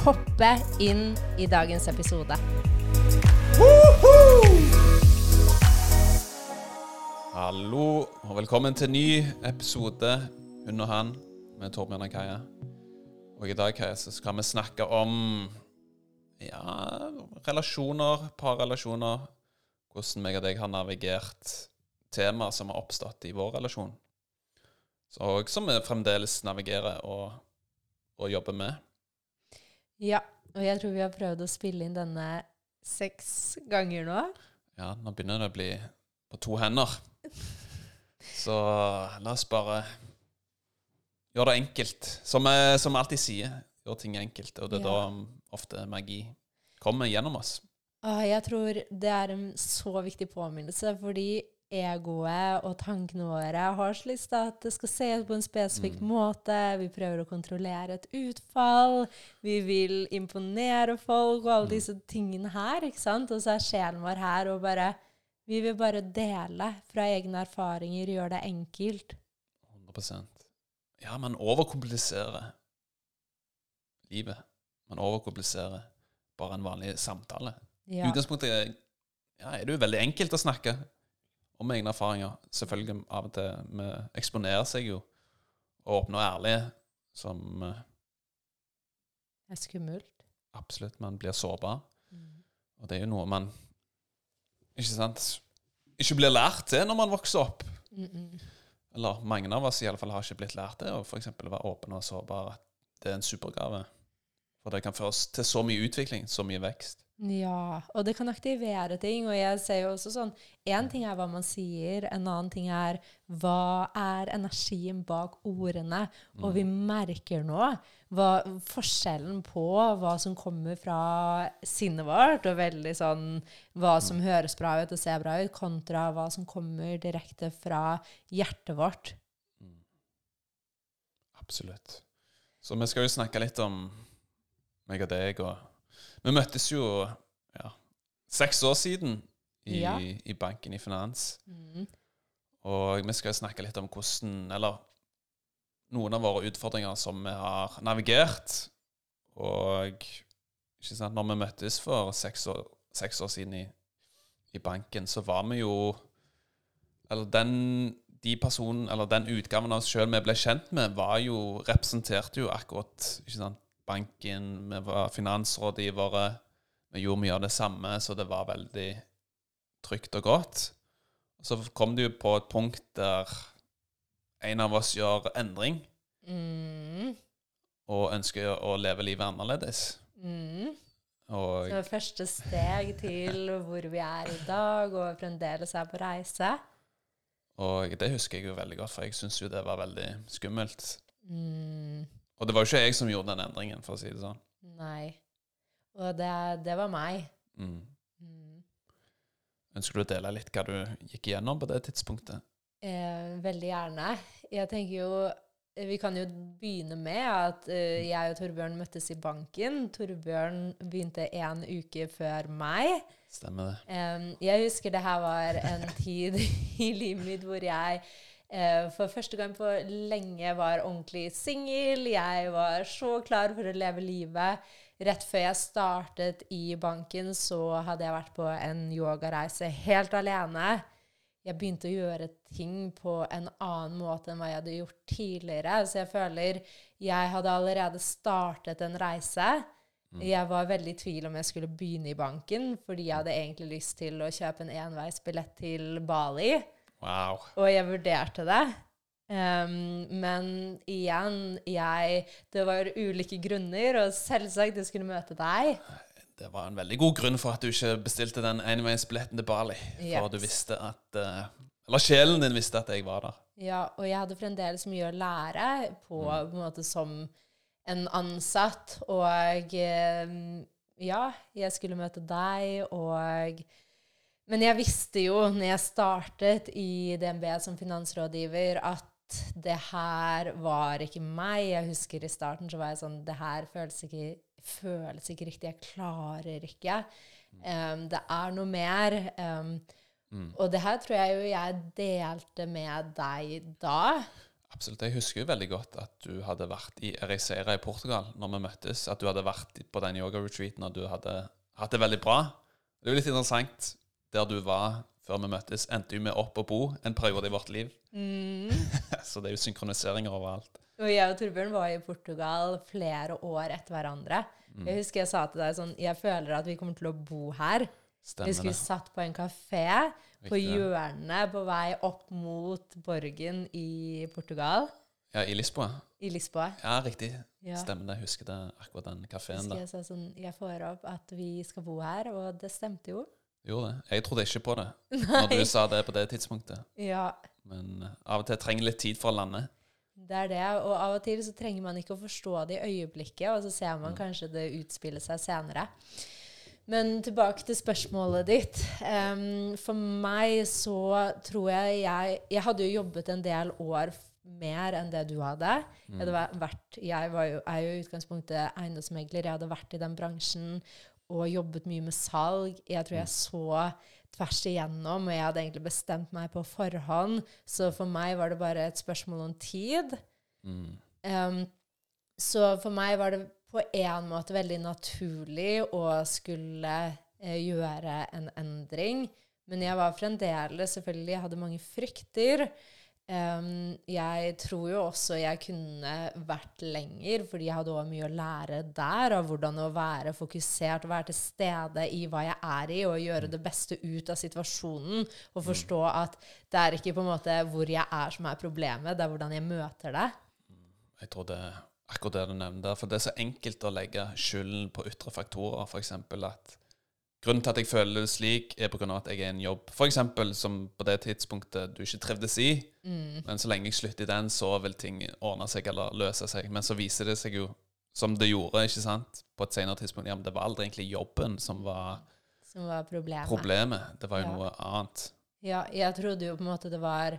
hoppe inn i dagens episode. Hallo og velkommen til ny episode Hun og han med Torbjørn og Kaja. Og i dag Kaja, så skal vi snakke om ja, relasjoner, parrelasjoner. Hvordan meg og deg har navigert temaer som har oppstått i vår relasjon. Og som vi fremdeles navigerer og, og jobber med. Ja, og jeg tror vi har prøvd å spille inn denne seks ganger nå. Ja, nå begynner det å bli på to hender. Så la oss bare gjøre det enkelt. Som som vi alltid sier, gjør ting enkelt. Og det er Ja. da ofte magi kommer gjennom oss. Jeg tror det er en så viktig påminnelse, fordi egoet og tankene våre har så lyst til at det skal se ut på en spesifikk måte. Vi prøver å kontrollere et utfall. Vi vil imponere folk og alle disse tingene her. ikke sant? Og så er sjelen vår her og bare Vi vil bare dele fra egne erfaringer, gjøre det enkelt. 100% Ja, man overkompliserer livet. Man overkompliserer bare en vanlig samtale. I Ja. utgangspunktet er- ja, er det jo veldig enkelt å snakke om egne erfaringer. Selvfølgelig av og til vi eksponerer seg jo åpne og ærlige, som eh, Det er skummelt. absolutt man blir sårbar. Mm. Og det er jo noe man ikke sant, ikke blir lært til når man vokser opp. Mm -mm. Eller mange av oss i alle fall har ikke blitt lært det, å f.eks. være åpen og sårbar. Det er en supergave. For det kan føre oss til så mye utvikling, så mye vekst. Ja, og det kan aktivere ting. Og jeg ser jo også sånn Én ting er hva man sier, en annen ting er hva er energien bak ordene. Og vi merker nå hva, forskjellen på hva som kommer fra sinnet vårt, og veldig sånn hva som høres bra ut og ser bra ut, kontra hva som kommer direkte fra hjertet vårt. Absolutt. Så vi skal jo snakke litt om meg og deg. og Vi møttes jo ja, seks år siden i, Ja. i banken i finans. Mm. Og vi skal snakke litt om hvordan Eller noen av våre utfordringer som vi har navigert. Og ikke sant, når vi møttes for seks år, seks år siden i, i banken, så var vi jo Eller den, de personen, eller den utgaven av oss sjøl vi ble kjent med, var jo, representerte jo akkurat ikke sant, banken. Vi var finansrådgivere. Vi gjorde mye av det samme, så det var veldig trygt og godt. Så kom det jo på et punkt der en av oss gjør endring Mm. og ønsker å leve livet annerledes. Mm. Og Så første steg til hvor vi er i dag, og fremdeles er på reise. Og det husker jeg jo veldig godt, for jeg syns jo det var veldig skummelt. Mm, Og det var jo ikke jeg som gjorde den endringen, for å si det sånn. nei. Og det, det var meg. Mm. Mm. Ønsker du å dele litt hva du gikk igjennom på det tidspunktet? Eh, veldig gjerne. Jeg tenker jo Vi kan jo begynne med at eh, jeg og Torbjørn møttes i banken. Torbjørn begynte en uke før meg. Stemmer det? Eh, jeg husker det her var en tid i livet mitt hvor jeg eh, for første gang på lenge var ordentlig singel. Jeg var så klar for å leve livet. Rett før jeg startet i banken, så hadde jeg vært på en yogareise helt alene. Jeg begynte å gjøre ting på en annen måte enn hva jeg hadde gjort tidligere. Så jeg føler jeg hadde allerede startet en reise. Jeg var veldig i tvil om jeg skulle begynne i banken, fordi jeg hadde egentlig lyst til å kjøpe en enveisbillett til Bali. Wow. Og jeg vurderte det. Um, men igjen, jeg Det var ulike grunner, og selvsagt jeg skulle møte deg. Det var en veldig god grunn for at du ikke bestilte den enveisbilletten til Bali. For du visste at eh, Eller sjelen din visste at jeg var der. Ja, og jeg hadde fremdeles mye å lære på, på en måte som en ansatt, og eh, ja, jeg skulle møte deg, og Men jeg visste jo når jeg startet i DNB som finansrådgiver, at det her var ikke meg. Jeg husker i starten så var jeg sånn Det her føles ikke, føles ikke riktig. Jeg klarer ikke. Um, det er noe mer. Um, Mm. og det her tror jeg jo jeg delte med deg da. Absolutt. Jeg husker jo veldig godt at du hadde vært i Ericeira i Portugal når vi møttes. At du hadde vært på den yoga-retreaten og du hadde hatt det veldig bra. Det er jo litt interessant. Der du var før vi møttes, endte jo med opp å bo en periode i vårt liv. Så det er jo synkroniseringer overalt. Og jeg og Torbjørn var i Portugal flere år etter hverandre. Mm. Jeg husker jeg sa til deg sånn Jeg føler at vi kommer til å bo her. Stemmer vi det. satt på en kafé på hjørnet på vei opp mot borgen i Portugal. Ja, i Lisboa. I Lisboa. Ja, riktig. Ja. Stemmer det. Husker det, akkurat den kafeen jeg sa sånn Jeg får opp at vi skal bo her, og det stemte jo. Gjorde det. Jeg trodde ikke på det når du sa det på det tidspunktet. Ja, Men eh, av og til trenger litt tid for å lande. det er det. Og av og til så trenger man ikke å forstå det i øyeblikket, og så ser Mm. man kanskje det utspille seg senere. Men tilbake til spørsmålet ditt. Um, for meg så tror jeg jeg Jeg hadde jo jobbet en del år mer enn det du hadde. Jeg, hadde vært, jeg var jo, er jo i utgangspunktet eiendomsmegler. Jeg hadde vært i den bransjen og jobbet mye med salg. Jeg tror jeg så tvers igjennom, og jeg hadde egentlig bestemt meg på forhånd. Så for meg var det bare et spørsmål om tid. Mm. Um, så for meg var det på en måte veldig naturlig å skulle eh, gjøre en endring. Men jeg var fremdeles selvfølgelig Jeg hadde mange frykter. Um, jeg tror jo også jeg kunne vært lenger, fordi jeg hadde også mye å lære der av hvordan å være fokusert være til stede i hva jeg er i, og gjøre det beste ut av situasjonen. Og forstå at det er ikke på en måte hvor jeg er som er problemet, det er hvordan jeg møter det. Jeg tror det er akkurat det du nevner der. For det er så enkelt å legge skylden på ytre faktorer. F.eks. at grunnen til at jeg føler det slik, er pga. at jeg er i en jobb for eksempel, som på det tidspunktet du ikke trivdes i. Men så lenge jeg slutter i den, så vil ting ordne seg eller løse seg. Men så viser det seg jo, som det gjorde, ikke sant, på et senere tidspunkt, ja, men det var aldri egentlig jobben som var Som var problemet. problemet. Det var jo Ja. noe annet. Ja, jeg trodde jo på en måte det var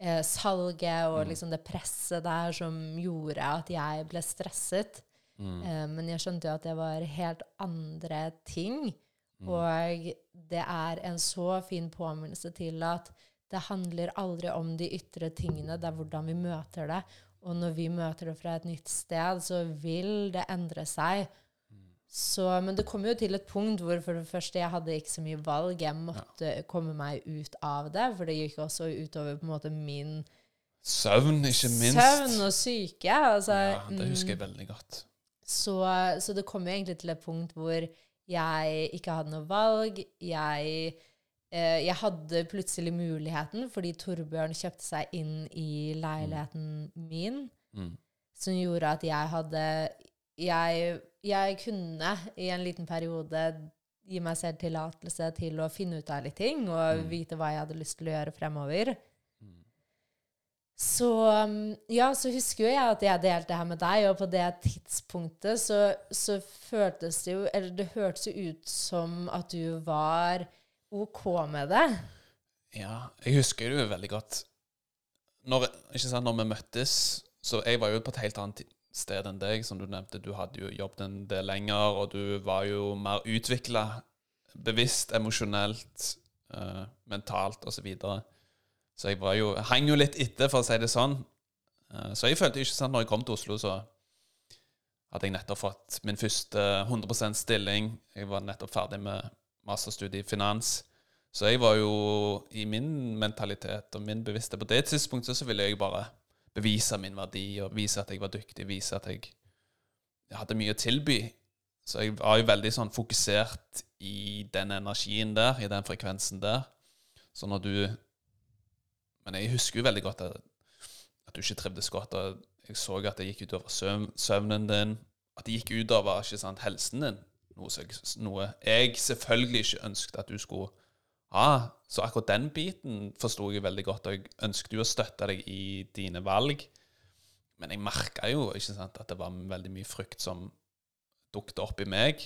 eh, salget og liksom det presset der som gjorde at jeg ble stresset. Mm. Eh, men jeg skjønte jo at det var helt andre ting. Og det er en så fin påminnelse til at det handler aldri om de ytre tingene, det er hvordan vi møter det. Og når vi møter det fra et nytt sted, så vil det endre seg. Så, men det kom jo til et punkt hvor for det første jeg hadde ikke så mye valg. Jeg måtte komme meg ut av det, for det gikk også utover på en måte min Søvn, ikke minst. søvn og syke. Altså, Ja, det husker mm, jeg veldig godt. så, så det kom jo egentlig til et punkt hvor jeg ikke hadde noe valg. Jeg, eh, jeg hadde plutselig muligheten fordi Torbjørn kjøpte seg inn i leiligheten min, Mm. som gjorde at jeg hadde jeg, jeg kunne i en liten periode gi meg selv tillatelse til å finne ut av litt ting og vite hva jeg hadde lyst til å gjøre fremover. Så um, ja, så husker jo jeg at jeg delte det her med deg, og på det tidspunktet så, så føltes det jo Eller det hørtes jo ut som at du var OK med det. Ja, jeg husker det jo veldig godt. Når, ikke sant, når vi møttes Så jeg var jo på et helt annet sted enn deg, som du nevnte. Du hadde jo jobbet en del lenger, og du var jo mer utvikla bevisst, emosjonelt, uh, mentalt osv. Så, videre. Så jeg var jo, hang jo litt etter, for å si det sånn. Eh, så jeg følte ikke sant, når jeg kom til Oslo, så hadde jeg nettopp fått min første 100% stilling. Jeg var nettopp ferdig med masterstudiet i finans. Så jeg var jo i min mentalitet og min bevissthet På det tidspunktet så ville jeg bare bevise min verdi og vise at jeg var dyktig, vise at jeg, jeg hadde mye å tilby. Så jeg var jo veldig sånn fokusert i den energien der, i den frekvensen der. Så når du Men jeg husker jo veldig godt at, at du ikke trivdes godt. Og jeg så at det gikk utover søv søvnen din. At det gikk utover ikke sant, helsen din. Noe, jeg- noe jeg selvfølgelig ikke ønsket at du skulle ha. Så akkurat den biten forsto jeg veldig godt, og jeg ønsket jo å støtte deg i dine valg. Men jeg merka jo ikke sant, at det var veldig mye frykt som dukket opp i meg.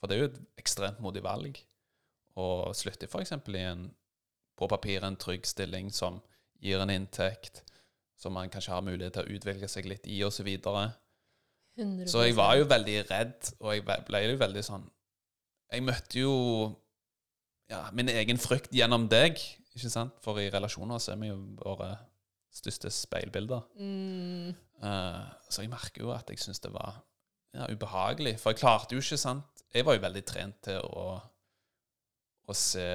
For det er jo et ekstremt modig valg å slutte f.eks. i en på papiret en trygg stilling som gir en inntekt, som man kanskje har mulighet til å utvelge seg litt i, osv. Så, videre. 100%. så jeg var jo veldig redd, og jeg ble jo veldig sånn Jeg møtte jo ja, min egen frykt gjennom deg, ikke sant? For i relasjoner så er vi jo våre største speilbilder. mm, Uh, så jeg merker jo at jeg syns det var ja, ubehagelig. For jeg klarte jo ikke, sant Jeg var jo veldig trent til å, å se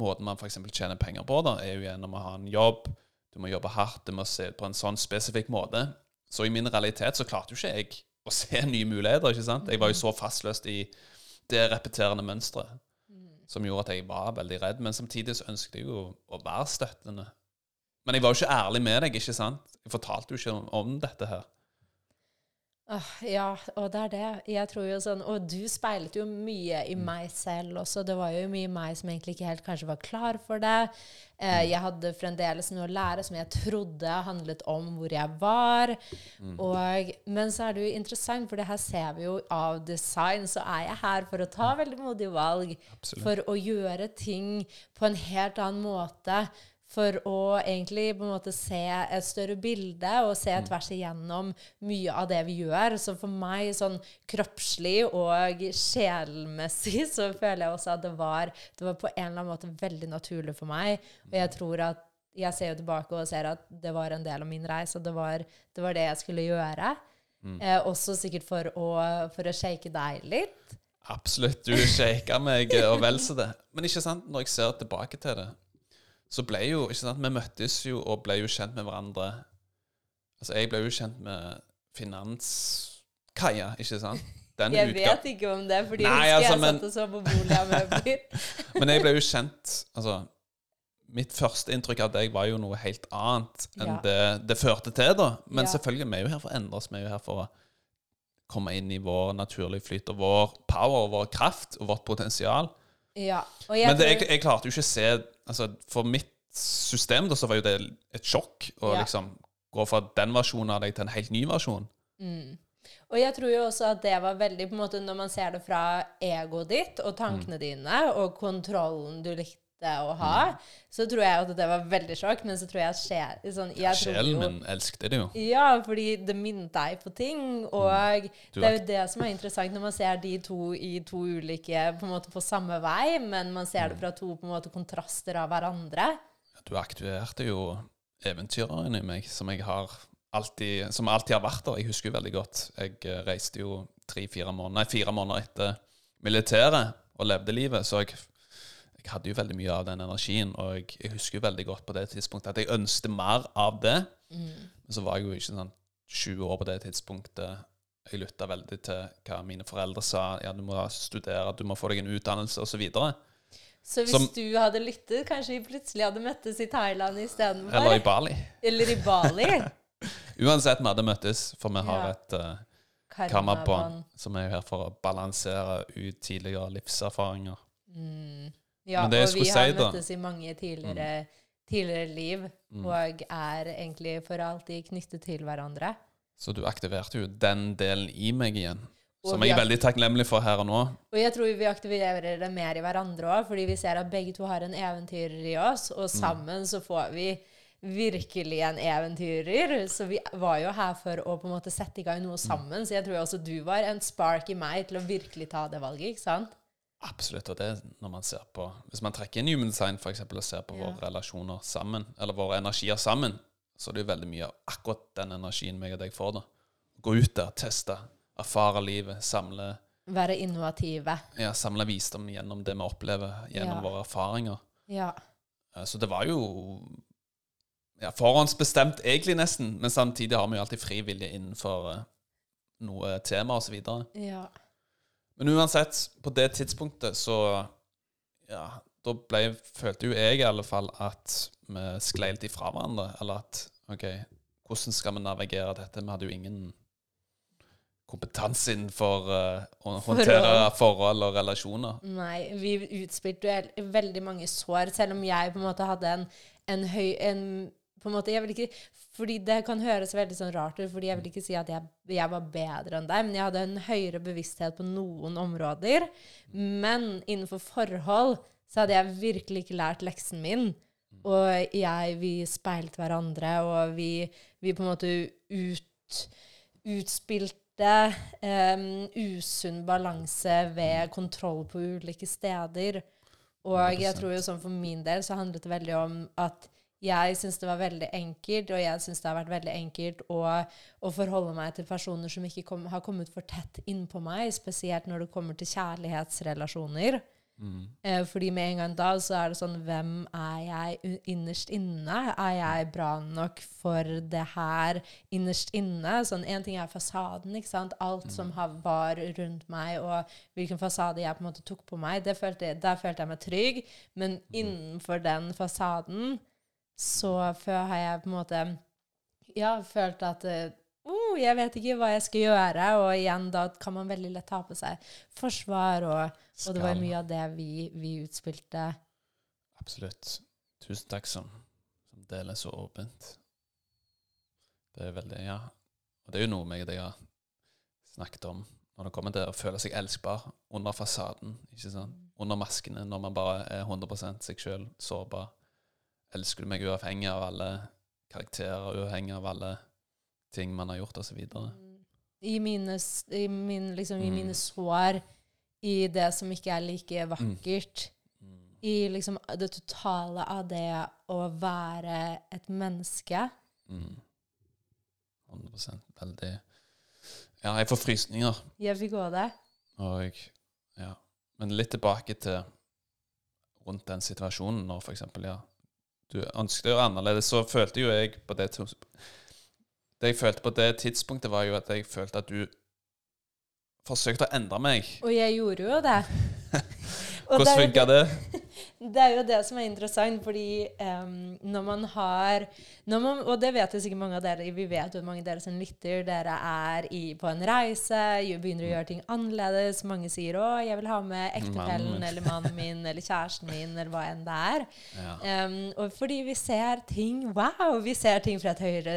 Måten man f.eks. tjener penger på, da, er jo gjennom å ha en jobb. Du må jobbe hardt, du må se på en sånn spesifikk måte. Så i min realitet så klarte jo ikke jeg å se nye muligheter. ikke sant? Jeg var jo så fastløst i det repeterende mønsteret som gjorde at jeg var veldig redd. Men samtidig så ønsket jeg jo å være støttende. Men jeg var jo ikke ærlig med deg, ikke sant? Jeg fortalte jo ikke om, om dette her. Ja, og det er det. Jeg tror jo sånn, Og du speilet jo mye i Mm. meg selv også. Det var jo mye i meg som egentlig ikke helt kanskje var klar for det. Mm. Eh, jeg hadde fremdeles noe å lære som jeg trodde handlet om hvor jeg var. Mm. Og, men så er det jo interessant, for det her ser vi jo av design, så er jeg her for å ta veldig modige valg. Absolutt. For å gjøre ting på en helt annen måte. For å egentlig på en måte se et større bilde og se Mm. tvers igjennom mye av det vi gjør. Så for meg, sånn kroppslig og sjelmessig, så føler jeg også at det var, det var på en eller annen måte veldig naturlig for meg. Og jeg tror at jeg ser jo tilbake og ser at det var en del av min reise, og det var det, var det jeg skulle gjøre. Mm. Eh, også sikkert for å, for å shake deg litt. Absolutt. Du shaka meg eh, og vel så det. Men ikke sant, når jeg ser tilbake til det, så ble jo ikke sant, Vi møttes jo og ble jo kjent med hverandre. Altså, jeg ble jo kjent med Finanskaia, ikke sant? Den Jeg utga- vet ikke om det, fordi Nei, jeg husker altså, jeg men- satt og så på boligamøbler. Men jeg ble jo kjent Altså, mitt første inntrykk av deg var jo noe helt annet enn Ja. det det førte til, da. Men Ja. selvfølgelig, vi er jo her for å endre oss. Vi er jo her for å komme inn i vår naturlige flyt og vår power og vår kraft og vårt potensial. Ja, Men det, jeg, jeg klarte jo ikke å se altså, For mitt system da, så var jo det et sjokk å Ja. liksom gå fra den versjonen av deg til en helt ny versjon. mm. og jeg tror jo også at det var veldig på en måte Når man ser det fra egoet ditt og Mm. tankene dine og kontrollen du likte å ha, så tror jeg at det var veldig sjokk. Men så tror jeg at sjel, sånn, jeg Sjelen min elsket det jo. Ja, fordi det minnet deg på ting. Og Du det er jo det som er interessant når man ser de to i to ulike På en måte på samme vei, men man ser det fra to på en måte kontraster av hverandre. Du aktiverte jo eventyreren i meg, som jeg har alltid, som alltid har vært der. Jeg husker jo veldig godt. Jeg eh, reiste jo tre-fire måneder, nei, fire måneder etter militæret og levde livet, så jeg, jeg hadde jo veldig mye av den energien. Og jeg, jeg husker jo veldig godt på det tidspunktet at jeg ønsket mer av det. Men så var jeg jo ikke sånn 20 år på det tidspunktet. Jeg lytta veldig til hva mine foreldre sa. Ja, du må studere, du må få deg en utdannelse, osv. Så hvis Som- du hadde lyttet, kanskje vi plutselig hadde møttes i Thailand istedenfor? Eller i Bali. Eller i Bali? Uansett, vi hadde møttes, for vi har Ja. et uh, Karmabånd. Som er her for å balansere ut tidligere livserfaringer. Mm. Ja, og vi har si da- Mm. møttes i mange tidligere, tidligere liv, og er egentlig for alltid knyttet til hverandre. Så du aktiverte jo den delen i meg igjen, Og som jeg er veldig takknemlig for her og nå. Og jeg tror vi aktiverer det mer i hverandre òg, fordi vi ser at begge to har en eventyrer i oss, og Mm. sammen så får vi virkelig en eventyrer. Så vi var jo her for å på en måte sette i gang Mm. noe sammen. Så jeg tror også du var en spark i meg til å virkelig ta det valget, ikke sant? Absolutt. Og det er når man ser på Hvis man trekker inn human design for eksempel, og ser på Ja. våre relasjoner sammen, eller våre energier sammen, så er det jo veldig mye av akkurat den energien meg og deg får. da. Gå ut der, teste, erfare livet, samle, Være innovative. ja, samle visdom gjennom det vi opplever, gjennom Ja. våre erfaringer. Ja. Eh, Så det var jo ja, forhåndsbestemt, egentlig, nesten. Men samtidig har vi jo alltid fri vilje innenfor eh, noe tema osv. ja. Men uansett, på det tidspunktet så Ja, da ble, følte jo jeg i alle fall at vi sklei litt ifra hverandre. Eller at OK, hvordan skal vi navigere dette? Vi hadde jo ingen kompetanse innenfor uh, å håndtere forhold og relasjoner. Nei, vi utspilte jo veldig mange sår, selv om jeg på en måte hadde en, en høy en, på en måte, jeg vil ikke, fordi Det kan høres veldig sånn rart ut, fordi jeg vil ikke si at jeg, jeg var bedre enn deg, men jeg hadde en høyere bevissthet på noen områder. Men innenfor forhold så hadde jeg virkelig ikke lært leksen min. Og jeg, vi speilte hverandre, og vi, vi på en måte ut, utspilte um, usunn balanse ved kontroll på ulike steder. Og jeg tror jo sånn for min del så handlet det veldig om at jeg syns det var veldig enkelt, og jeg syns det har vært veldig enkelt å, å forholde meg til personer som ikke kom, har kommet for tett innpå meg, spesielt når det kommer til kjærlighetsrelasjoner. Mm. Eh, fordi med en gang da så er det sånn Hvem er jeg innerst inne? Er jeg bra nok for det her innerst inne? Sånn Én ting er fasaden, ikke sant? Alt mm. som var rundt meg, og hvilken fasade jeg på en måte tok på meg, følte, der følte jeg meg trygg. Men mm. innenfor den fasaden så før har jeg på en måte ja, følt at oh, jeg vet ikke hva jeg skal gjøre. Og igjen, da kan man veldig lett ta på seg forsvar, og, og det var mye av det vi, vi, utspilte. Absolutt. Tusen takk som, som deler så åpent. Det er veldig Ja. Og det er jo noe meg og deg har snakket om når det kommer til å føle seg elskbar under fasaden. ikke sant? Under maskene, når man bare er 100% seg sjøl, sårbar. Elsker du meg uavhengig av alle karakterer, uavhengig av alle ting man har gjort, osv. I mine, i, min, liksom, mm. i mine sår, i det som ikke er like vakkert. Mm. I liksom det totale av det å være et menneske. Mm. 100% Veldig Ja, jeg får frysninger. Jeg fikk òg det. Og, ja. Men litt tilbake til rundt den situasjonen når f.eks. ja, du ønsket å gjøre annerledes, så følte jo jeg på det det jeg følte på det tidspunktet, var jo at jeg følte at du forsøkte å endre meg. Og jeg gjorde jo det. Hvordan funka det? Det er jo det som er interessant, fordi um, når man har når man, Og det vet jo sikkert mange av dere, vi vet jo mange av dere som lytter, dere er i, på en reise, begynner å gjøre ting annerledes. Mange sier 'Å, jeg vil ha med ektefellen eller mannen min eller kjæresten min', eller hva enn det er. Ja. Um, fordi vi ser ting Wow! Vi ser ting fra et høyere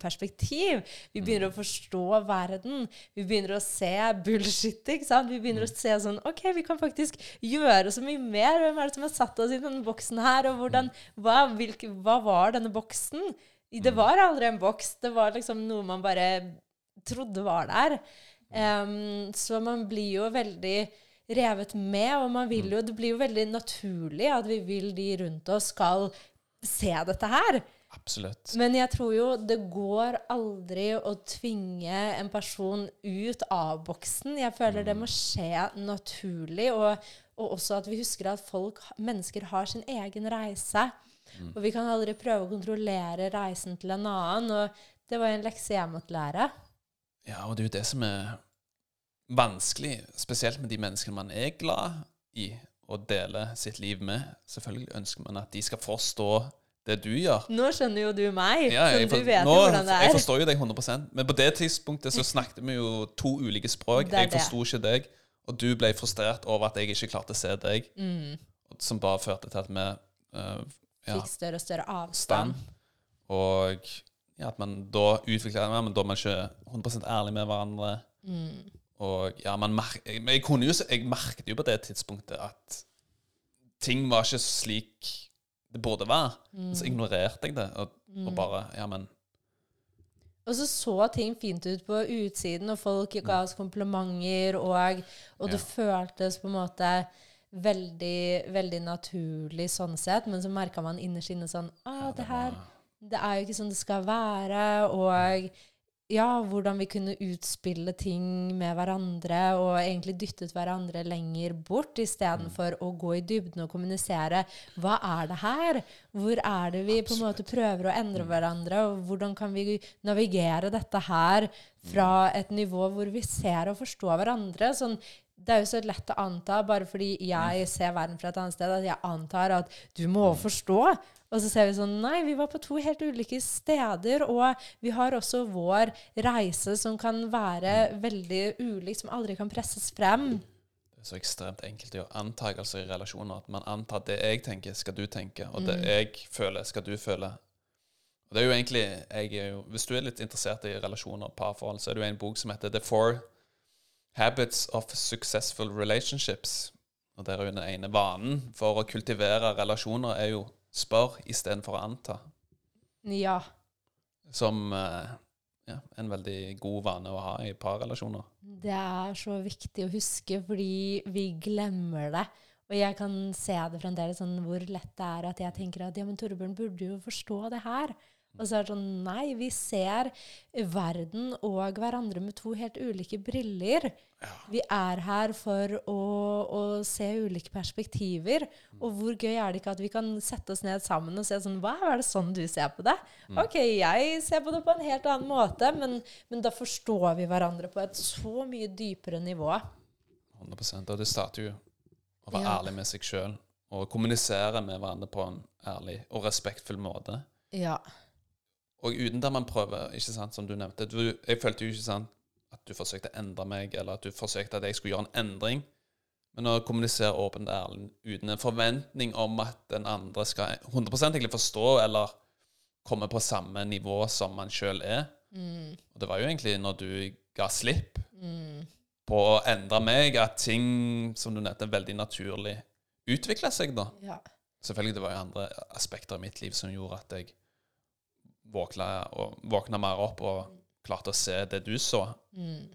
perspektiv. Vi begynner mm. å forstå verden. Vi begynner å se bullshit. ikke sant? Vi begynner mm. å se sånn OK, vi kan faktisk gjøre så mye mer. Hvem er det som har satt oss i denne boksen her? Og hvordan, hva, hvilke, hva var denne boksen? Det mm. var aldri en boks. Det var liksom noe man bare trodde var der. Um, så man blir jo veldig revet med, og man vil jo, det blir jo veldig naturlig at vi vil de rundt oss skal se dette her. Absolutt. Men jeg tror jo det går aldri å tvinge en person ut av boksen. Jeg føler mm. det må skje naturlig, og, og, også at vi husker at folk, mennesker har sin egen reise. Mm. Og vi kan aldri prøve å kontrollere reisen til en annen. Og det var en lekse jeg måtte lære. Ja, og det er jo det som er vanskelig, spesielt med de menneskene man er glad i å dele sitt liv med. Selvfølgelig ønsker man at de skal forstå det du gjør. Nå skjønner jo du meg, ja, så du vet nå, jo hvordan det er. Jeg forstår jo deg 100% Men på det tidspunktet så snakket vi jo to ulike språk. Jeg forsto ikke deg, og du ble frustrert over at jeg ikke klarte å se deg. Mm. Som bare førte til at vi uh, ja, Fikk større og større avstand. Og ja, at man da utvikla det men da er man ikke 100% ærlig med hverandre. Mm. Og ja, man mer jeg, jeg, kunne jo, jeg merket jo på det tidspunktet at ting var ikke slik det burde være. Mm. Så ignorerte jeg det, og, og, mm. bare Ja, men Og så så ting fint ut på utsiden, og folk ga oss komplimenter, og, og det ja. føltes på en måte veldig, veldig naturlig sånn sett, men så merka man innerst inne sånn Å, ah, det her Det er jo ikke sånn det skal være. Og ja, hvordan vi kunne utspille ting med hverandre og egentlig dyttet hverandre lenger bort istedenfor mm. å gå i dybden og kommunisere. Hva er det her? Hvor er det vi på en måte prøver å endre mm. hverandre? Og hvordan kan vi navigere dette her fra mm. et nivå hvor vi ser og forstår hverandre? Sånn, det er jo så lett å anta, bare fordi jeg ser verden fra et annet sted, at jeg antar at du må forstå. Og så ser vi sånn Nei, vi var på to helt ulike steder. Og vi har også vår reise som kan være veldig ulik, som aldri kan presses frem. Det er så ekstremt enkelt å gjøre antakelser i relasjoner. At man antar at det jeg tenker, skal du tenke. Og det mm. jeg føler, skal du føle. Og det er jo egentlig jeg er jo, Hvis du er litt interessert i relasjoner og parforhold, så er det jo en bok som heter The Four Habits of Successful Relationships. Og der er jo den ene vanen for å kultivere relasjoner er jo spør istedenfor å anta. Ja. Som eh, ja, en veldig god vane å ha i parrelasjoner. Det er så viktig å huske, fordi vi glemmer det. Og jeg kan se det fremdeles, sånn, hvor lett det er at jeg tenker at ja, men Torbjørn burde jo forstå det her. Og så er det sånn Nei, vi ser verden og hverandre med to helt ulike briller. Ja. Vi er her for å, å se ulike perspektiver. Og hvor gøy er det ikke at vi kan sette oss ned sammen og se sånn Hva er det sånn du ser på det? Ok, jeg ser på det på en helt annen måte, men, men da forstår vi hverandre på et så mye dypere nivå. 100% Og det starter jo å være Ja. ærlig med seg sjøl og kommunisere med hverandre på en ærlig og respektfull måte. Ja. Og uten der man prøver, ikke sant, som du nevnte du, Jeg følte jo ikke sant, at du forsøkte å endre meg, eller at du forsøkte at jeg skulle gjøre en endring. Men å kommunisere åpent og ærlig uten en forventning om at den andre skal 100 egentlig forstå eller komme på samme nivå som man sjøl er. Mm, Og det var jo egentlig når du ga slipp mm, på å endre meg, at ting som du nevnte, veldig naturlig utvikla seg, da. ja. Selvfølgelig det var jo andre aspekter i mitt liv som gjorde at jeg våkna, og, våkna mer opp og klarte å se det du så. Mm.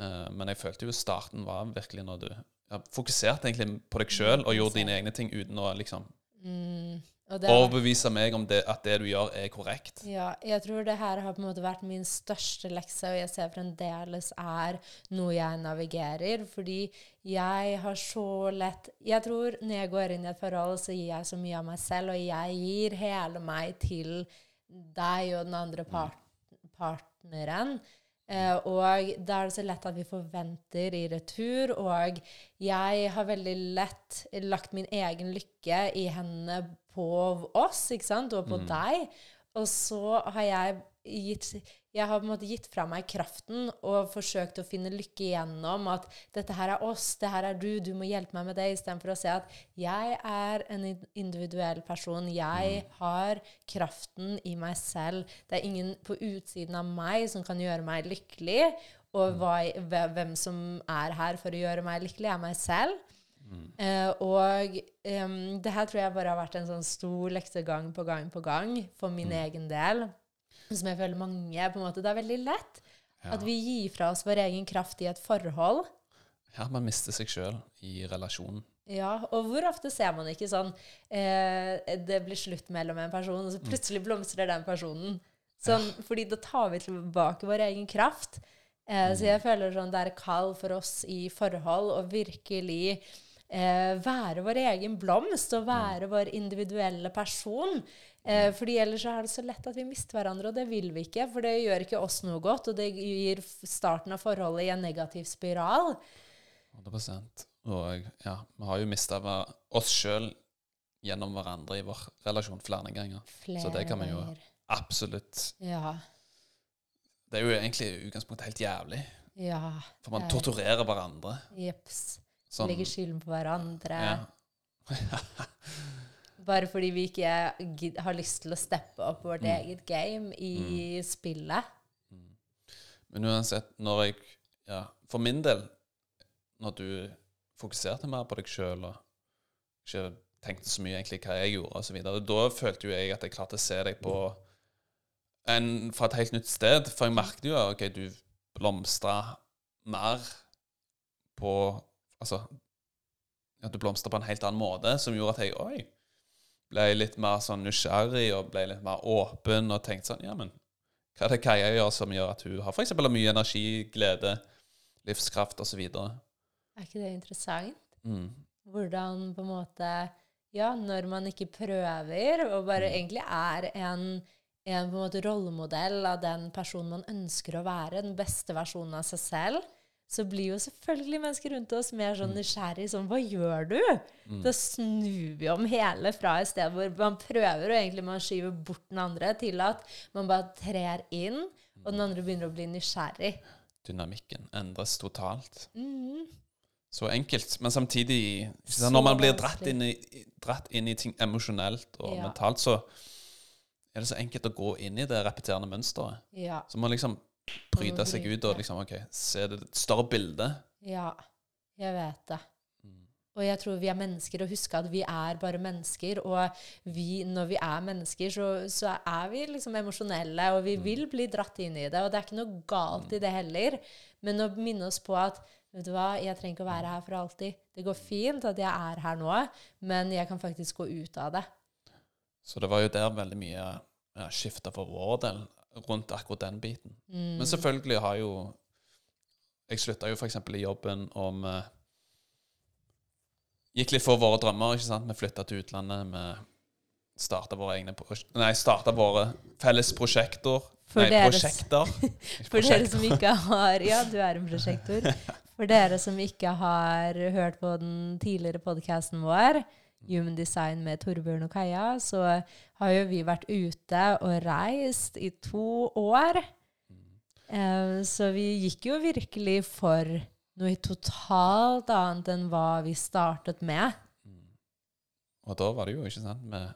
Uh, men jeg følte jo starten var virkelig når du ja, fokuserte egentlig på deg sjøl og gjorde dine egne ting uten å liksom Mm. Og overbevise meg om det, at det du gjør, er korrekt. Ja, jeg tror det her har på en måte vært min største lekse, og jeg ser fremdeles er noe jeg navigerer. Fordi jeg har så lett Jeg tror når jeg går inn i et forhold, så gir jeg så mye av meg selv, og jeg gir hele meg til deg og den andre part partneren. Uh, og da er det så lett at vi forventer i retur. Og jeg har veldig lett lagt min egen lykke i hendene på oss, ikke sant, og på deg. Og så har jeg gitt Jeg har på en måte gitt fra meg kraften og forsøkt å finne lykke igjennom at dette her er oss, det her er du, du må hjelpe meg med det, istedenfor å se at jeg er en individuell person. Jeg har kraften i meg selv. Det er ingen på utsiden av meg som kan gjøre meg lykkelig. Og hva, hvem som er her for å gjøre meg lykkelig, er meg selv. Eh, og um, det her tror jeg bare har vært en sånn stor lekse gang på gang på gang for min egen del. Som jeg føler mange på en måte, Det er veldig lett Ja. at vi gir fra oss vår egen kraft i et forhold. ja, man mister seg sjøl i relasjonen. Ja, og hvor ofte ser man ikke sånn eh, Det blir slutt mellom en person, og så plutselig blomstrer den personen. Sånn, Fordi da tar vi tilbake vår egen kraft. Eh, Så jeg føler sånn det er kall for oss i forhold å virkelig eh, være vår egen blomst og være vår individuelle person. Eh, fordi ellers så er det så lett at vi mister hverandre, og det vil vi ikke. For det gjør ikke oss noe godt, og det gir starten av forholdet i en negativ spiral. 100 Og ja, vi har jo mista oss sjøl gjennom hverandre i vår relasjon flere ganger. Flere Så det kan vi jo absolutt Ja. Det er jo egentlig i utgangspunktet helt jævlig. Ja. For man er- torturerer hverandre. Jepps. Sånn, Legger skylden på hverandre. ja. Bare fordi vi ikke har lyst til å steppe opp vårt Mm. eget game i spillet. Men uansett, når jeg ja, For min del, når du fokuserte mer på deg sjøl og ikke tenkte så mye egentlig hva jeg gjorde, videre, da følte jo jeg at jeg klarte å se deg på en, fra et helt nytt sted. For jeg merket jo at okay, du blomstra mer på Altså at du blomstra på en helt annen måte, som gjorde at jeg oi, ble litt mer sånn nysgjerrig og ble litt mer åpen og tenkte sånn Ja, men hva er det Kaja gjør som gjør at hun har eksempel mye energi, glede, livskraft osv.? Er ikke det interessant? Mm. Hvordan på en måte Ja, når man ikke prøver, og bare Mm. egentlig er en, en på en måte rollemodell av den personen man ønsker å være, den beste versjonen av seg selv, så blir jo selvfølgelig mennesker rundt oss mer Mm. sånn nysgjerrig sånn Hva gjør du? Da snur vi om hele fra et sted hvor man prøver, og egentlig man skyver bort den andre, til at man bare trer inn, og den andre begynner å bli nysgjerrig. Dynamikken endres totalt. Mm. Så enkelt, men samtidig Så Når man blir dratt inn i, dratt inn i ting emosjonelt og Ja. mentalt, så er det så enkelt å gå inn i det repeterende mønsteret. Ja. Så man liksom bryter seg ut og bryte. liksom, ok, se det større bildet. Ja. Jeg vet det. Mm. Og jeg tror vi er mennesker, og huske at vi er bare mennesker. Og vi, når vi er mennesker, så, så er vi liksom emosjonelle, og vi vil bli dratt inn i det. Og det er ikke noe galt i det heller. Men å minne oss på at vet du hva, jeg trenger ikke å være her for alltid. Det går fint at jeg er her nå, men jeg kan faktisk gå ut av det. Så det var jo der veldig mye ja, skifta for vår del rundt akkurat den biten. Mm. Men selvfølgelig har jo Jeg slutta jo f.eks. i jobben om eh, Gikk litt for våre drømmer. ikke sant? Vi flytta til utlandet. Vi starta våre egne prosjekter... Nei, starta våre felles prosjekter. For nei, deres- prosjekter. for For dere som ikke har Ja, du er en prosjektor. For dere som ikke har hørt på den tidligere podkasten vår, Human Design med Torbjørn og Kaja, så har jo vi vært ute og reist i to år. Eh, Så vi gikk jo virkelig for noe totalt annet enn hva vi startet med. Og da var det jo, ikke sant med,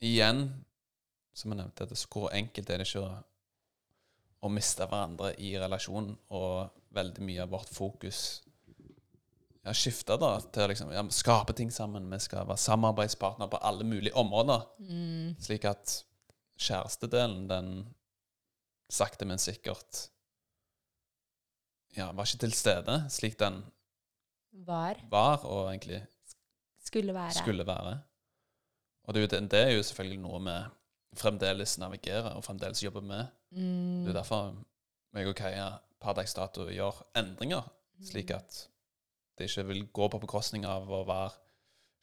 Igjen, som jeg nevnte, at hvor enkelt er det ikke å, å miste hverandre i relasjonen, og veldig mye av vårt fokus ja, skifta da til å liksom, ja, skape ting sammen. Vi skal være samarbeidspartner på alle mulige områder. Mm. Slik at kjærestedelen, den sakte, men sikkert ja, var ikke til stede slik den Var. var, og egentlig Skulle være. skulle være. Og det er, jo, det, det er jo selvfølgelig noe vi fremdeles navigerer og fremdeles jobber med. Mm. Det er derfor meg og Kaja per dags dato gjør endringer, slik at det ikke vil gå på bekostning av å være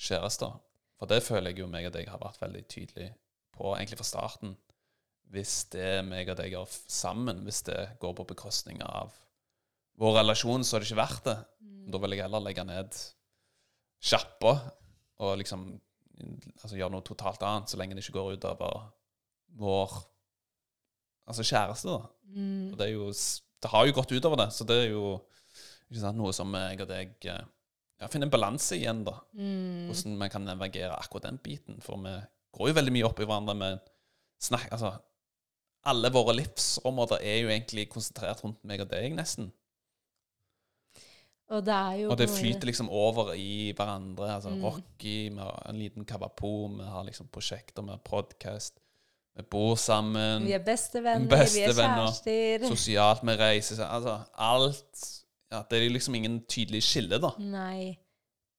kjærester. For det føler jeg jo meg og deg har vært veldig tydelig på egentlig fra starten. Hvis det meg og deg gjør sammen, hvis det går på bekostning av vår relasjon, så er det ikke verdt det. Da vil jeg heller legge ned sjappa og liksom altså gjøre noe totalt annet, så lenge det ikke går ut over vår altså kjæreste. da. Mm. Og det er jo Det har jo gått utover det, så det er jo noe som jeg og deg eh, ja, finner en balanse igjen, da. Mm. Hvordan vi kan navigere akkurat den biten. For vi går jo veldig mye opp i hverandre med snakk Altså, alle våre livsområder er jo egentlig konsentrert rundt meg og deg, nesten. Og det Og det flyter liksom over i hverandre. Altså Mm. Rocky, vi har en liten kavapo, vi har liksom prosjekter, vi har podkast. Vi bor sammen. Vi er bestevenner, Beste vi er kjærester. Sosialt, vi reiser så- Altså alt ja, Det er liksom ingen tydelig skille, da. Nei.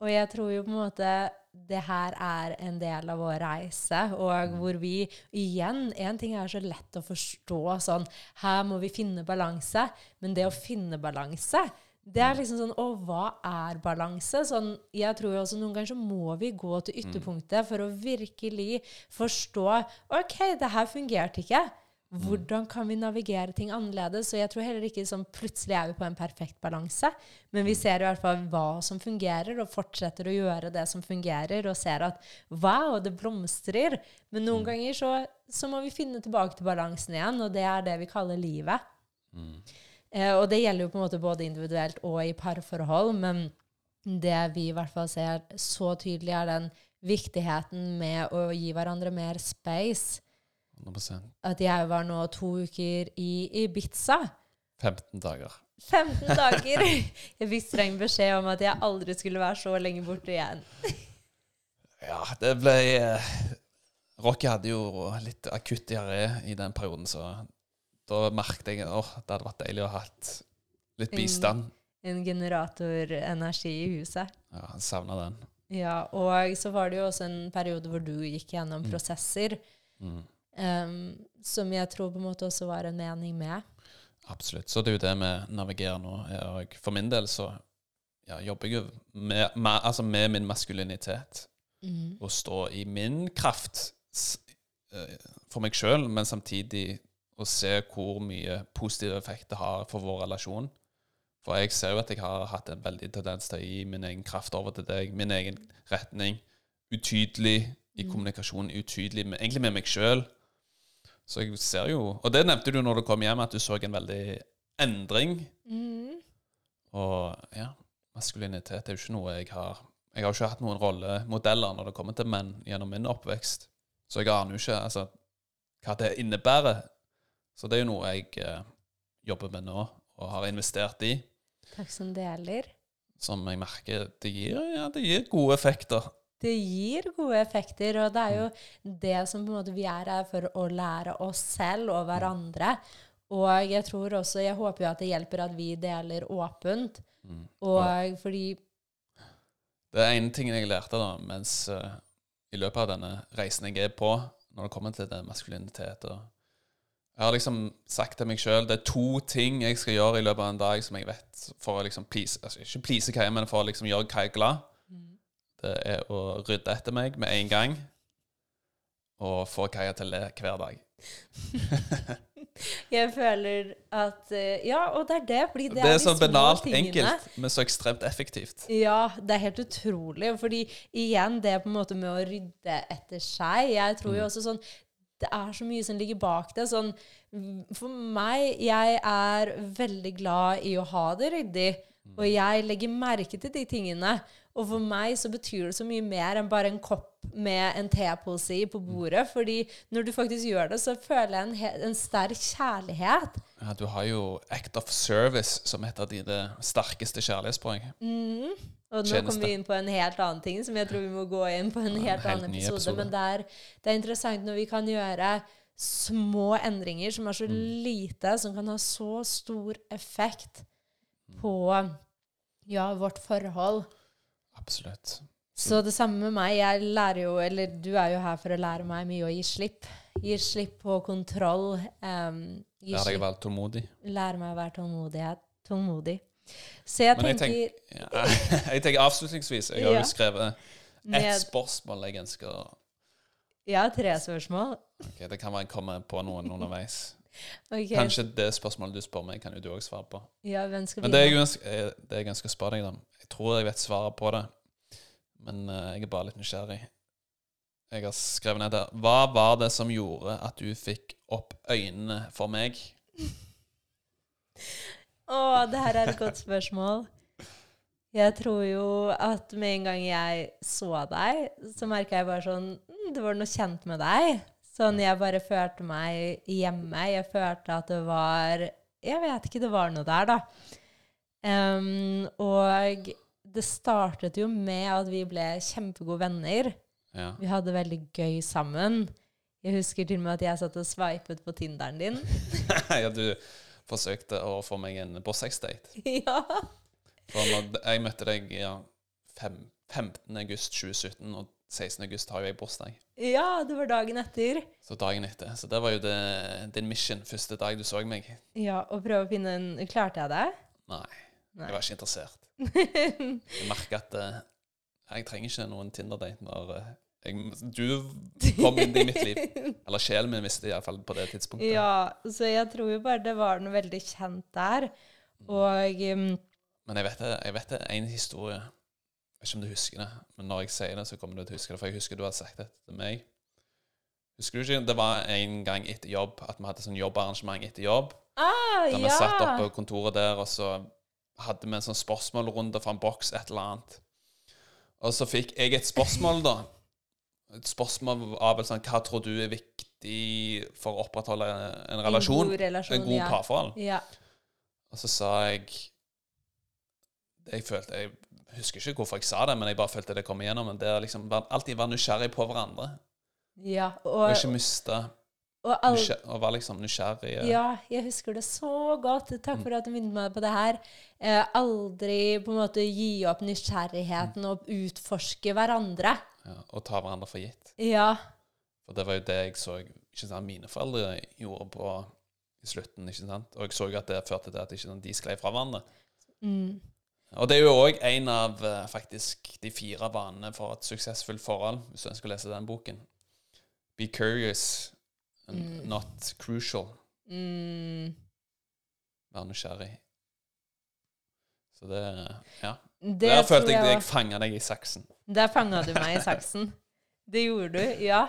Og jeg tror jo på en måte det her er en del av vår reise, og Mm. hvor vi igjen En ting er så lett å forstå sånn Her må vi finne balanse. Men det å finne balanse det er liksom sånn Å, hva er balanse? Sånn, jeg tror jo også noen ganger så må vi gå til ytterpunktet for å virkelig forstå OK, det her fungerte ikke. Hvordan kan vi navigere ting annerledes? Og jeg tror heller ikke sånn plutselig er vi på en perfekt balanse. Men vi ser i hvert fall hva som fungerer, og fortsetter å gjøre det som fungerer, og ser at wow, det blomstrer. Men noen ganger så, så må vi finne tilbake til balansen igjen, og det er det vi kaller livet. Eh, og det gjelder jo på en måte både individuelt og i parforhold, men det vi i hvert fall ser så tydelig, er den viktigheten med å gi hverandre mer space. 100 At jeg var nå to uker i Ibiza. 15 dager. 15 dager! Jeg fikk streng beskjed om at jeg aldri skulle være så lenge borte igjen. Ja, det ble eh, Rocky hadde jo litt akutt diaré i den perioden, så da merket jeg at det hadde vært deilig å ha hatt litt bistand. En generatorenergi i huset. Ja, savna den. Ja, og så var det jo også en periode hvor du gikk gjennom Mm. prosesser Mm. Em, som jeg tror på en måte også var en mening med. Absolutt. Så det er jo det vi navigerer nå. Og for min del så ja, jobber jeg jo med, med, altså med min maskulinitet. Mm. Å stå i min kraft eh, for meg sjøl, men samtidig å se hvor mye positiv effekt det har for vår relasjon. For jeg ser jo at jeg har hatt en veldig tendens til å gi min egen kraft over til deg, min egen retning. Utydelig i Mm. kommunikasjon, utydelig med, egentlig med meg sjøl. Så jeg ser jo Og det nevnte du når du kom hjem, at du så en veldig endring. Mm. Og ja, maskulinitet er jo ikke noe jeg har Jeg har ikke hatt noen rollemodeller når det kommer til menn gjennom min oppvekst. Så jeg aner jo ikke altså, hva det innebærer. Så det er jo noe jeg eh, jobber med nå, og har investert i. Takk som deler. Som jeg merker det gir, ja, det gir gode effekter. Det gir gode effekter, og det er jo det som på en måte vi er her for å lære oss selv og hverandre. Og jeg tror også, jeg håper jo at det hjelper at vi deler åpent. Mm. Og fordi Det er en ting jeg lærte da, mens uh, i løpet av denne reisen jeg er på, når det kommer til det maskulinitet og Jeg har liksom sagt til meg sjøl det er to ting jeg skal gjøre i løpet av en dag som jeg vet for å liksom please altså Ikke please Kaja, men for å liksom gjøre hva jeg er glad. Det er å rydde etter meg med en gang og få Kaja til å le hver dag. jeg føler at eh, Ja, og det er det. Fordi det, Det er så banalt enkelt, men så ekstremt effektivt. Ja, det er helt utrolig. Fordi igjen, det på en måte med å rydde etter seg Jeg tror Mm. jo også sånn Det er så mye som ligger bak det. Sånn, for meg Jeg er veldig glad i å ha det ryddig. Mm. Og jeg legger merke til de tingene. Og for meg så betyr det så mye mer enn bare en kopp med en tepose i på bordet. Fordi når du faktisk gjør det, så føler jeg en, en sterk kjærlighet. Ja, du har jo Act of Service som et av dine sterkeste kjærlighetspoeng. Mm. Og nå kommer vi inn på en helt annen ting, som jeg tror vi må gå inn på en helt helt annen episode. episode. Men det er, det er interessant når vi kan gjøre små endringer som er så Mm. lite, som kan ha så stor effekt Mm. på ja, vårt forhold. Absolutt. Så det samme med meg. Jeg lærer jo, eller du er jo her for å lære meg mye å gi slipp. Gi slipp på kontroll. Um, gi Lær deg å være tålmodig. lære meg å være tålmodighet, tålmodig. Så jeg Men jeg tenker tenker, ja, jeg tenker avslutningsvis Jeg har Ja. jo skrevet ett spørsmål jeg ønsker Ja, tre spørsmål. Ok, Det kan være jeg kommer på noen underveis. Okay. Kanskje det spørsmålet du spør meg, kan jo du òg svare på. Ja, hvem skal Men det jeg, ønsker, eh, det jeg ønsker å spørre deg om Jeg tror jeg vet svaret på det, men eh, jeg er bare litt nysgjerrig. Jeg har skrevet ned der Hva var det som gjorde at du fikk opp øynene for meg? Å, det her er et godt spørsmål. Jeg tror jo at med en gang jeg så deg, så merka jeg bare sånn mm, Det var noe kjent med deg. Sånn jeg bare følte meg hjemme. Jeg følte at det var Jeg vet ikke, det var noe der, da. Um, og det startet jo med at vi ble kjempegode venner. Ja. Vi hadde veldig gøy sammen. Jeg husker til og med at jeg satt og sveipet på Tinderen din. ja, du forsøkte å få meg en på sexdate. ja. For når jeg møtte deg ja, fem, 15. august 2017, og 16. august har jo jeg bursdag. ja, det var dagen etter. Så dagen etter. Så det var jo det, din mission første dag du så meg. Ja, og prøve å finne en Klarte jeg det? Nei, Nei. jeg var ikke interessert. Jeg merker at uh, jeg trenger ikke noen Tinder-date når eh, jeg, du kom inn i mitt liv. Eller sjelen min visste iallfall på det tidspunktet. Ja, så jeg tror jo bare det var noe veldig kjent der. Og um, Men jeg vet det, jeg vet det er en historie. Jeg vet ikke om du husker det, men når jeg sier det, så kommer du til å huske det. For jeg husker du hadde sagt det til meg. Husker du ikke? Det var en gang etter jobb at vi hadde sånn jobbarrangement etter jobb. Ah, Da vi satt oppe på kontoret der, og så hadde vi en sånn spørsmålrunde fra en boks, et eller annet. Og så fikk jeg et spørsmål, da. Et spørsmål av vel sånn Hva tror du er viktig for å opprettholde en relasjon? En god relasjon, En god ja. parforhold? Ja. Og så sa jeg Jeg følte Jeg husker ikke hvorfor jeg sa det, men jeg bare følte det kom igjennom. Men det er liksom alltid være nysgjerrig på hverandre. ja. Og Og, ikke miste og all... nysgjer- være liksom nysgjerrig. ja, jeg husker det så godt. Mm. Takk for at du minnet meg på det her. Eh, aldri på en måte gi opp nysgjerrigheten og utforske hverandre. Ja, og ta hverandre for gitt. Ja. For det var jo det jeg så ikke sant, mine foreldre gjorde på i slutten. ikke sant? Og jeg så jo at det førte til at ikke sant, de sklei fra hverandre. Mm. Og det er jo òg en av eh, faktisk de fire vanene for et suksessfullt forhold, hvis ønsker å lese den boken. Be curious and Mm. not crucial. Mm. Vær nysgjerrig. Så det Ja. Det Der følte jeg jeg jeg fanga deg i saksen. Der fanga du meg i saksen. Det gjorde du, ja.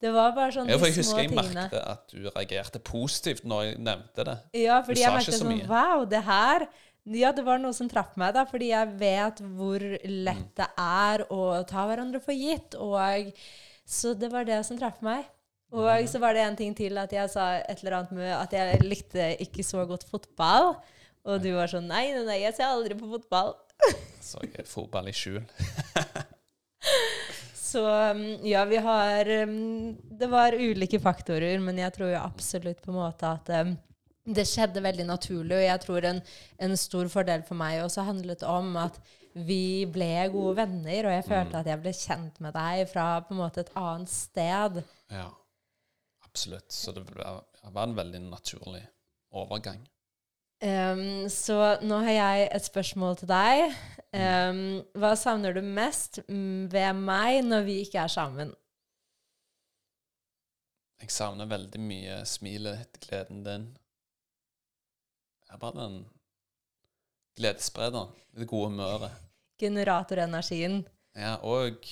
Det var bare sånn Ja, for jeg de husker jeg tingene. merket at du reagerte positivt når jeg nevnte det. Ja, fordi sa jeg merket sånn mye. Wow, det her Ja, det var noe som traff meg, da, fordi jeg vet hvor Mm. lett det er å ta hverandre for gitt. Og Så det var det som traff meg. Og så var det en ting til at jeg sa et eller annet med at jeg likte ikke så godt fotball. Og du var sånn Nei, nei, nei, jeg ser aldri på fotball. Så jeg fotball i skjul. Så um, ja, vi har um, Det var ulike faktorer, men jeg tror jo absolutt på en måte at um, det skjedde veldig naturlig. Og jeg tror en, en stor fordel for meg også handlet om at vi ble gode venner, og jeg følte at jeg ble kjent med deg fra på en måte et annet sted. Ja, absolutt. Så det var en veldig naturlig overgang. Um, så nå har jeg et spørsmål til deg. Um, hva savner du mest ved meg når vi ikke er sammen? Jeg savner veldig mye smilet, gleden din. Jeg er bare den gledessprederen. Det gode humøret. Generatorenergien. Ja, og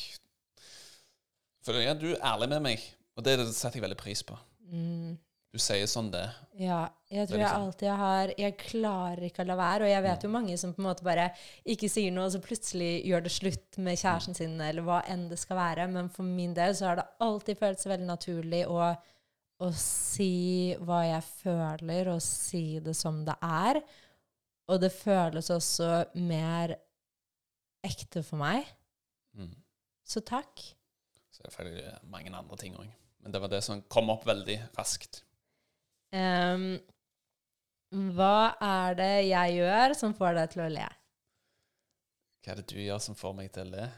For ja, du er ærlig med meg, og det setter jeg veldig pris på. Mm. Du sier sånn det. Ja, jeg tror er jeg liksom- alltid har Jeg klarer ikke å la være. Og jeg vet jo mange som på en måte bare ikke sier noe, og så plutselig gjør det slutt med kjæresten sin, eller hva enn det skal være. Men for min del så har det alltid føltes veldig naturlig å, å si hva jeg føler, og si det som det er. Og det føles også mer ekte for meg. Mm. Så takk. Selvfølgelig mange andre ting òg. Men det var det som kom opp veldig raskt. Um, hva er det jeg gjør som får deg til å le? Hva er det du gjør som får meg til å le?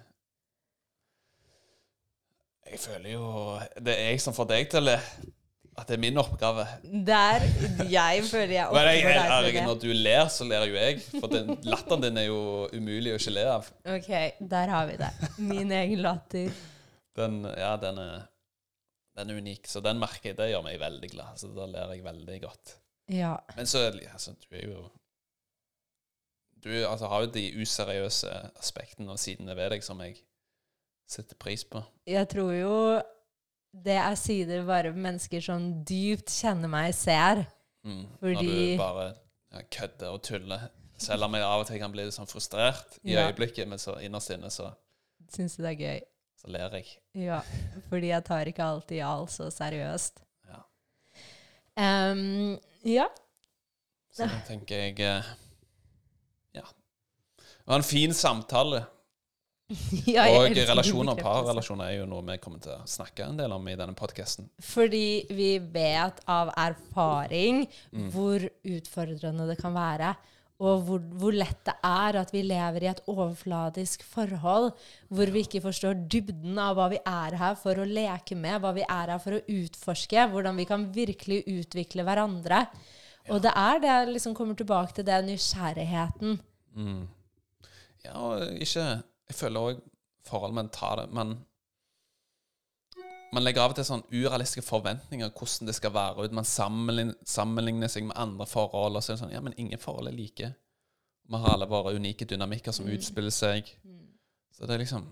Jeg føler jo Det er jeg som får deg til å le. At det er min oppgave. Der jeg føler jeg jeg, deg til det. når du ler, så ler jo jeg. For den, latteren din er jo umulig å ikke le av. Ok, der har vi det. Min egen latter. Den, ja, den er, den er unik. Så den merker jeg. Det gjør meg veldig glad. Så da ler jeg veldig godt. Ja. Men så altså, du er jo Du altså, har jo de useriøse aspektene og sidene ved deg som jeg setter pris på. Jeg tror jo det er sider bare mennesker som dypt kjenner meg, ser. Mm. Fordi- Når du bare ja, kødder og tuller. Selv om jeg av og til kan bli litt sånn frustrert i Ja. øyeblikket, men så innerst inne så, Syns du det er gøy? Så ler jeg. Ja. Fordi jeg tar ikke alltid alt så seriøst. Ja. Um, ja. Så da tenker jeg eh, Ja. Det var en fin samtale. ja og relasjoner, og parrelasjoner, er jo noe vi kommer til å snakke en del om i denne podkasten. Fordi vi vet av erfaring Mm. hvor utfordrende det kan være. Og hvor, hvor lett det er at vi lever i et overfladisk forhold hvor vi ikke forstår dybden av hva vi er her for å leke med, hva vi er her for å utforske, hvordan vi kan virkelig utvikle hverandre. Og det er det jeg liksom kommer tilbake til, det nysgjerrigheten. Mm. Ja, ikke Jeg føler òg forhold mitt tar det Man man legger av og til sånn urealistiske forventninger hvordan det skal være ut. Man sammenligner, sammenligner seg med andre forhold. Og så er det sånn Ja, men ingen forhold er like. Vi har alle våre unike dynamikker som utspiller seg. Så det er liksom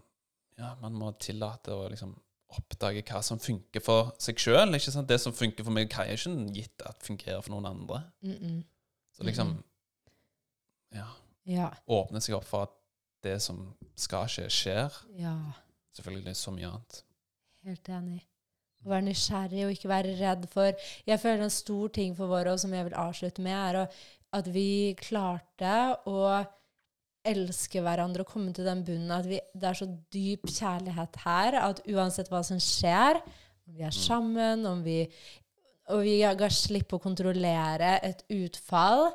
Ja, man må tillate å liksom oppdage hva som funker for seg sjøl. Det som funker for meg, hva er ikke gitt at fungerer for noen andre. Mm -mm. Så liksom Ja. Ja. Åpne seg opp for at det som skal skje, skjer. ja. Selvfølgelig så mye annet. Helt enig. Å være nysgjerrig og ikke være redd for Jeg føler en stor ting for våre, og som jeg vil avslutte med, er å, at vi klarte å elske hverandre og komme til den bunnen at vi, det er så dyp kjærlighet her at uansett hva som skjer, om vi er sammen, om vi og vi ga slipp på å kontrollere et utfall,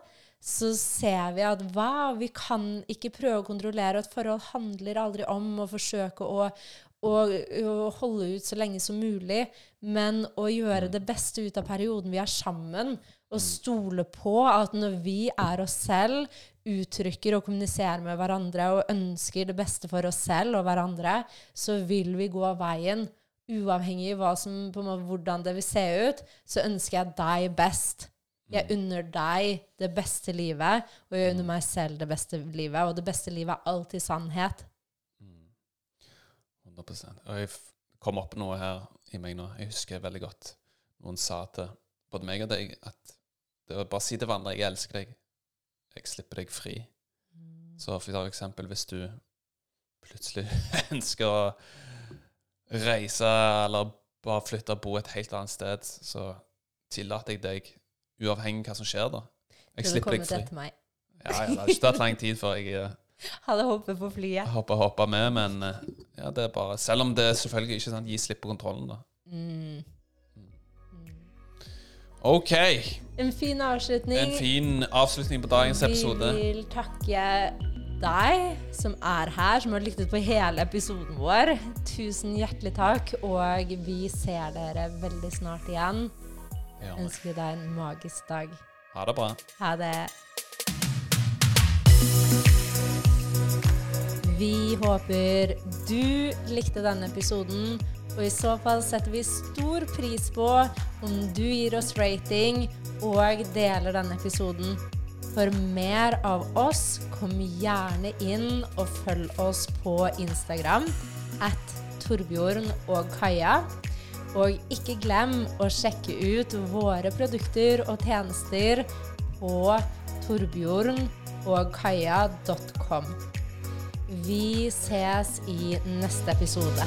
så ser vi at wow, vi kan ikke prøve å kontrollere. Et forhold handler aldri om å forsøke å, å, og holde ut så lenge som mulig, men å gjøre det beste ut av perioden vi er sammen. Og stole på at når vi er oss selv, uttrykker og kommuniserer med hverandre og ønsker det beste for oss selv og hverandre, så vil vi gå av veien. Uavhengig av som, måte, hvordan det vil se ut, så ønsker jeg deg best. Jeg unner deg det beste livet, og jeg unner meg selv det beste livet. Og det beste livet er alltid sannhet. 100 Og jeg kom opp noe her i meg nå. Jeg husker veldig godt noen sa til både meg og deg at det var bare å si til hverandre 'jeg elsker deg'. Jeg slipper deg fri. Så for eksempel hvis du plutselig ønsker å reise eller bare flytte og bo et helt annet sted, så tillater jeg deg, uavhengig av hva som skjer, da. Jeg Til slipper deg fri. etter meg. Ja, ja, det har ikke tatt lang tid før jeg eh, Hadde hoppet på flyet. hoppa hoppa med, men eh, ja, det er bare Selv om det selvfølgelig ikke sant, gir slipp på kontrollen, da. Mm. OK. En fin avslutning. En fin avslutning på dagens episode. Vi vil takke deg som er her, som har lyttet på hele episoden vår. Tusen hjertelig takk, og vi ser dere veldig snart igjen. Ja. Ønsker vi deg en magisk dag. Ha det bra. Ha det. Vi håper du likte denne episoden, og i så fall setter vi stor pris på om du gir oss rating og deler denne episoden. For mer av oss, kom gjerne inn og følg oss på Instagram at Torbjørn og Kaja. Og ikke glem å sjekke ut våre produkter og tjenester på torbjørnogkaja.com. Vi ses i neste episode.